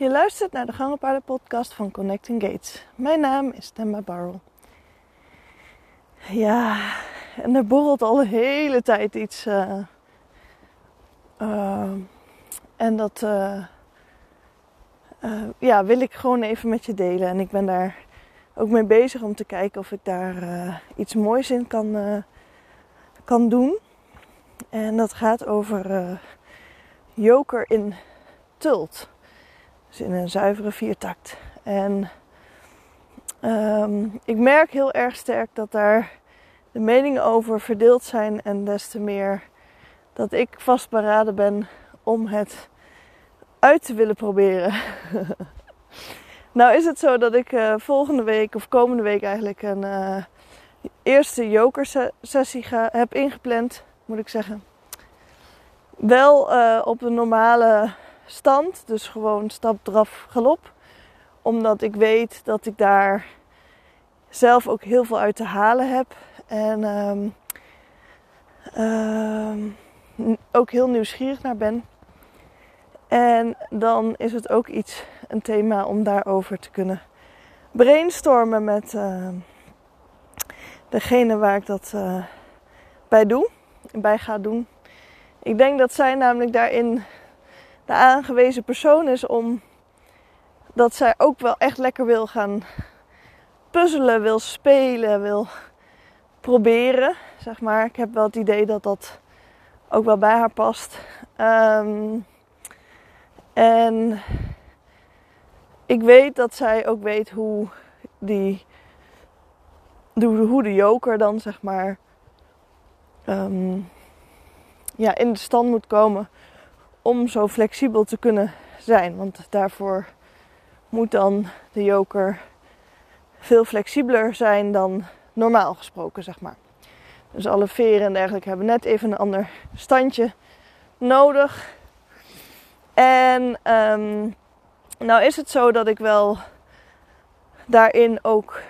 Je luistert naar de Gangenpaarden podcast van Connecting Gates. Mijn naam is Temba Barrel. Ja, en er borrelt al een hele tijd iets. Uh, uh, en dat uh, ja, wil ik gewoon even met je delen. En ik ben daar ook mee bezig om te kijken of ik daar iets moois in kan, kan doen. En dat gaat over joker in Tult. Dus in een zuivere viertakt. En um, ik merk heel erg sterk dat daar de meningen over verdeeld zijn. En des te meer dat ik vastberaden ben om het uit te willen proberen. nou is het zo dat ik uh, volgende week of komende week eigenlijk een uh, eerste joker sessie ga, heb ingepland, moet ik zeggen. Wel uh, op een normale stand. Dus gewoon stap, draf, galop. Omdat ik weet dat ik daar zelf ook heel veel uit te halen heb. En um, um, ook heel nieuwsgierig naar ben. En dan is het ook iets, een thema om daarover te kunnen brainstormen met uh, degene waar ik dat uh, bij doe, bij ga doen. Ik denk dat zij namelijk daarin de aangewezen persoon is om dat zij ook wel echt lekker wil gaan puzzelen, wil spelen, wil proberen, zeg maar. Ik heb wel het idee dat dat ook wel bij haar past. Um, en ik weet dat zij ook weet hoe die hoe de joker dan zeg maar um, ja, in de stand moet komen om zo flexibel te kunnen zijn. Want daarvoor moet dan de joker veel flexibeler zijn dan normaal gesproken, zeg maar. Dus alle veren en dergelijke hebben net even een ander standje nodig. En um, nou is het zo dat ik wel daarin ook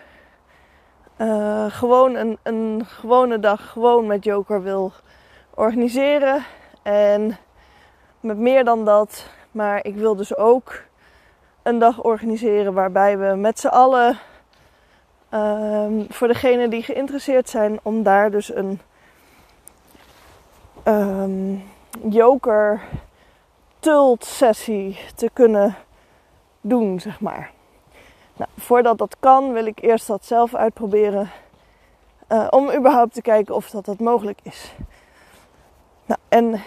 uh, gewoon een, een gewone dag gewoon met Joker wil organiseren. En met meer dan dat. Maar ik wil dus ook een dag organiseren waarbij we met z'n allen, um, voor degenen die geïnteresseerd zijn, om daar dus een um, joker tult sessie te kunnen doen, zeg maar. Nou, voordat dat kan, wil ik eerst dat zelf uitproberen. Uh, om überhaupt te kijken of dat, dat mogelijk is. Nou, en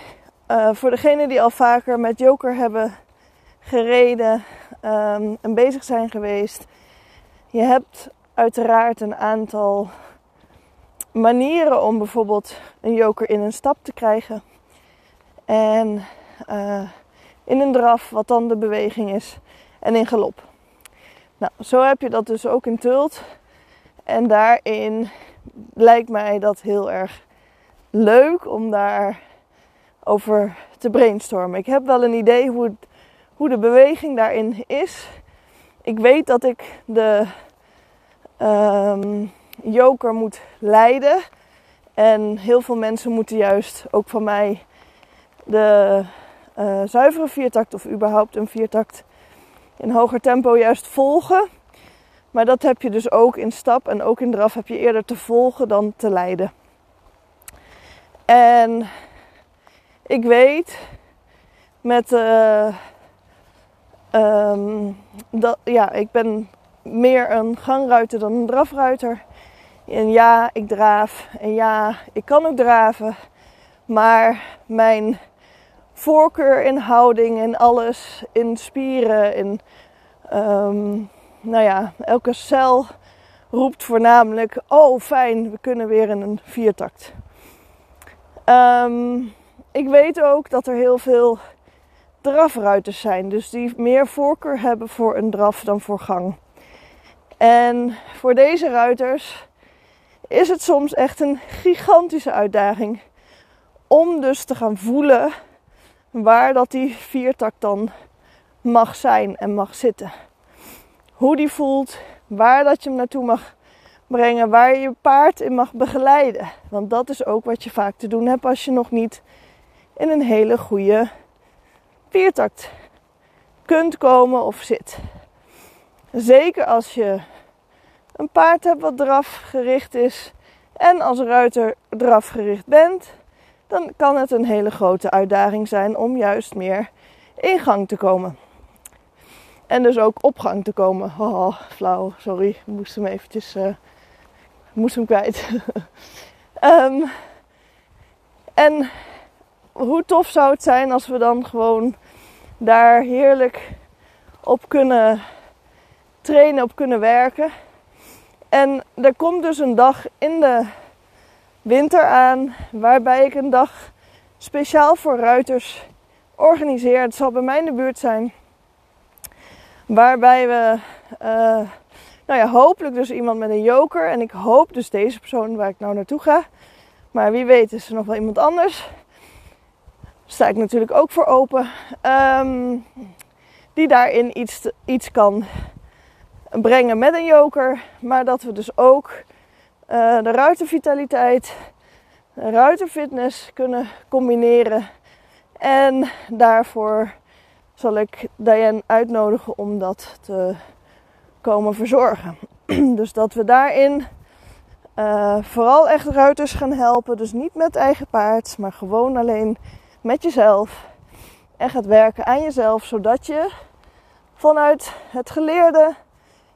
uh, voor degenen die al vaker met Joker hebben gereden um, en bezig zijn geweest. Je hebt uiteraard een aantal manieren om bijvoorbeeld een Joker in een stap te krijgen. En uh, in een draf, wat dan de beweging is. En in galop. Nou, zo heb je dat dus ook in Tult. En daarin lijkt mij dat heel erg leuk om daar over te brainstormen. Ik heb wel een idee hoe, hoe de beweging daarin is. Ik weet dat ik de um, joker moet leiden. En heel veel mensen moeten juist ook van mij de uh, zuivere viertakt of überhaupt een viertakt in hoger tempo juist volgen. Maar dat heb je dus ook in stap en ook in draf heb je eerder te volgen dan te leiden. En ik weet met uh, um, dat ja, ik ben meer een gangruiter dan een drafruiter. En ja, ik draaf. En ja, ik kan ook draven. Maar mijn voorkeur in houding en alles, in spieren, in um, nou ja, elke cel roept voornamelijk: Oh, fijn, we kunnen weer in een viertakt. Um, ik weet ook dat er heel veel drafruiters zijn. Dus die meer voorkeur hebben voor een draf dan voor gang. En voor deze ruiters is het soms echt een gigantische uitdaging. Om dus te gaan voelen waar dat die viertak dan mag zijn en mag zitten. Hoe die voelt, waar dat je hem naartoe mag brengen, waar je je paard in mag begeleiden. Want dat is ook wat je vaak te doen hebt als je nog niet in een hele goede viertakt kunt komen of zit. Zeker als je een paard hebt wat drafgericht is en als ruiter drafgericht bent, dan kan het een hele grote uitdaging zijn om juist meer in gang te komen. En dus ook op gang te komen. Oh, flauw, sorry. Ik moest hem eventjes... Uh, moest hem kwijt. um, en hoe tof zou het zijn als we dan gewoon daar heerlijk op kunnen trainen, op kunnen werken. En er komt dus een dag in de winter aan waarbij ik een dag speciaal voor ruiters organiseer. Het zal bij mij in de buurt zijn. Waarbij we, uh, nou ja, hopelijk dus iemand met een joker. En ik hoop dus deze persoon waar ik nou naartoe ga. Maar wie weet is er nog wel iemand anders. Sta ik natuurlijk ook voor open. Um, die daarin iets, iets kan brengen met een joker. Maar dat we dus ook uh, de ruitervitaliteit, de ruiterfitness kunnen combineren. En daarvoor zal ik Diane uitnodigen om dat te komen verzorgen. dus dat we daarin uh, vooral echt ruiters gaan helpen. Dus niet met eigen paard, maar gewoon alleen met jezelf. En gaat werken aan jezelf, zodat je vanuit het geleerde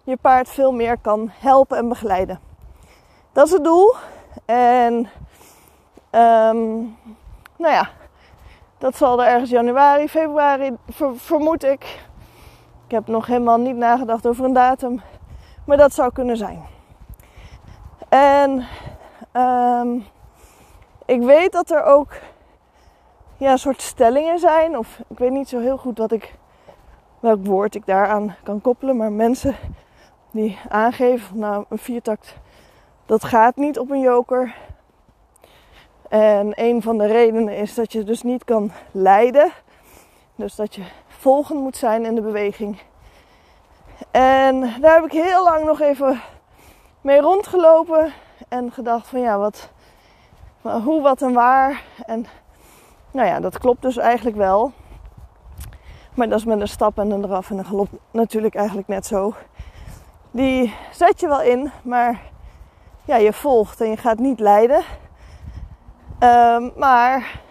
je paard veel meer kan helpen en begeleiden. Dat is het doel. En um, nou ja, dat zal er ergens januari, februari, vermoed ik. Ik heb nog helemaal niet nagedacht over een datum. Maar dat zou kunnen zijn. En um, ik weet dat er ook ja, een soort stellingen zijn. Of ik weet niet zo heel goed wat ik, welk woord ik daaraan kan koppelen. Maar mensen die aangeven, nou een viertakt, dat gaat niet op een joker. En een van de redenen is dat je dus niet kan leiden. Dus dat je volgend moet zijn in de beweging. En daar heb ik heel lang nog even mee rondgelopen en gedacht van ja, wat, hoe, wat en waar. En nou ja, dat klopt dus eigenlijk wel. Maar dat is met een stap en een draf en een galop natuurlijk eigenlijk net zo. Die zet je wel in, maar ja, je volgt en je gaat niet leiden. Um, maar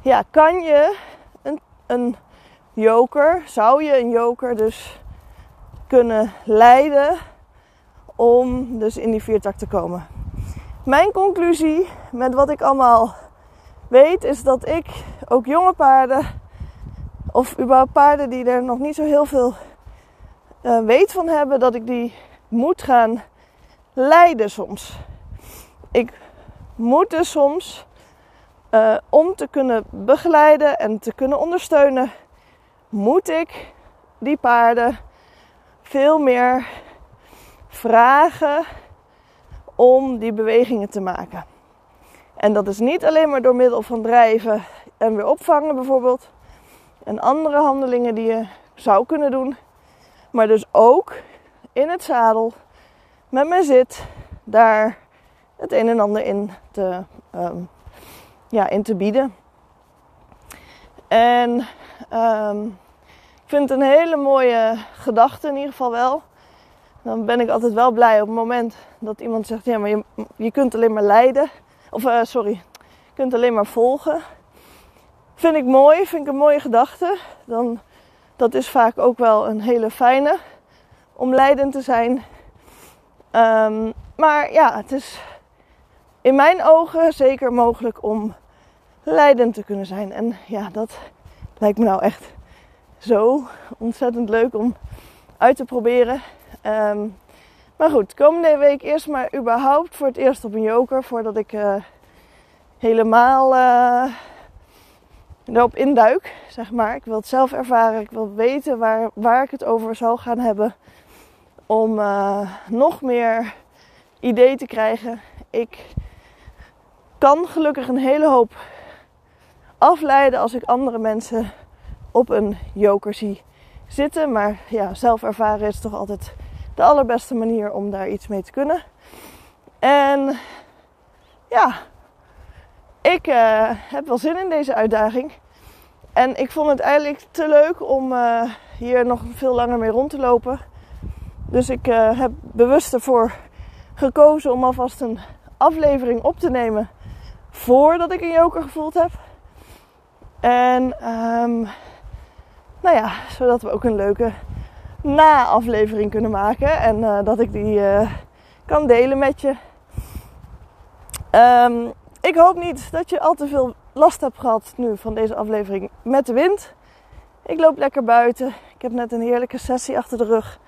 ja, kan je een, een joker, zou je een joker dus kunnen leiden om dus in die viertak te komen? Mijn conclusie met wat ik allemaal weet is dat ik ook jonge paarden of überhaupt paarden die er nog niet zo heel veel uh, weet van hebben, dat ik die moet gaan leiden soms. Ik moeten soms, uh, om te kunnen begeleiden en te kunnen ondersteunen, moet ik die paarden veel meer vragen om die bewegingen te maken. En dat is niet alleen maar door middel van drijven en weer opvangen bijvoorbeeld. En andere handelingen die je zou kunnen doen. Maar dus ook in het zadel met mijn zit daar het een en ander in te, um, ja, in te bieden. En um, ik vind het een hele mooie gedachte in ieder geval wel. Dan ben ik altijd wel blij op het moment dat iemand zegt: Ja, maar je, je kunt alleen maar leiden. Of uh, sorry, je kunt alleen maar volgen. Vind ik mooi, vind ik een mooie gedachte. Dan, dat is vaak ook wel een hele fijne om leidend te zijn. Um, maar ja, het is in mijn ogen zeker mogelijk om leidend te kunnen zijn. En ja, dat lijkt me nou echt zo ontzettend leuk om uit te proberen. Um, maar goed, komende week eerst maar überhaupt voor het eerst op een joker. Voordat ik uh, helemaal uh, erop induik, zeg maar. Ik wil het zelf ervaren. Ik wil weten waar, waar ik het over zal gaan hebben. Om uh, nog meer idee te krijgen. Ik kan gelukkig een hele hoop afleiden als ik andere mensen op een joker zie zitten. Maar ja, zelf ervaren is toch altijd de allerbeste manier om daar iets mee te kunnen. En ja, ik uh, heb wel zin in deze uitdaging. En ik vond het eigenlijk te leuk om uh, hier nog veel langer mee rond te lopen. Dus ik uh, heb bewust ervoor gekozen om alvast een aflevering op te nemen voordat ik een joker gevoeld heb. En um, nou ja, zodat we ook een leuke na-aflevering kunnen maken. En uh, dat ik die uh, kan delen met je. Um, ik hoop niet dat je al te veel last hebt gehad nu van deze aflevering met de wind. Ik loop lekker buiten. Ik heb net een heerlijke sessie achter de rug.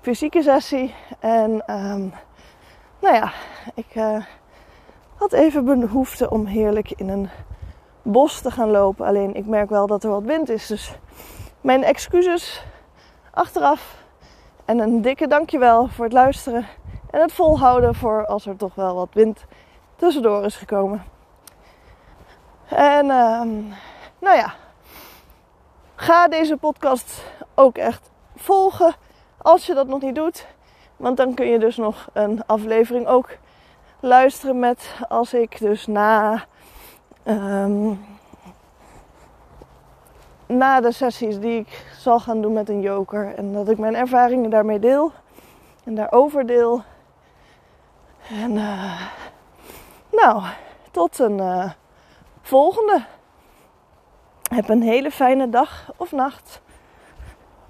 Fysieke sessie. En um, nou ja, ik uh, had even behoefte om heerlijk in een bos te gaan lopen. Alleen ik merk wel dat er wat wind is. Dus mijn excuses achteraf. En een dikke dankjewel voor het luisteren. En het volhouden voor als er toch wel wat wind tussendoor is gekomen. En uh, nou ja, ga deze podcast ook echt volgen als je dat nog niet doet. Want dan kun je dus nog een aflevering ook luisteren met als ik dus na, um, na de sessies die ik zal gaan doen met een joker. En dat ik mijn ervaringen daarmee deel en daarover deel. En uh, nou, tot een uh, volgende. Heb een hele fijne dag of nacht.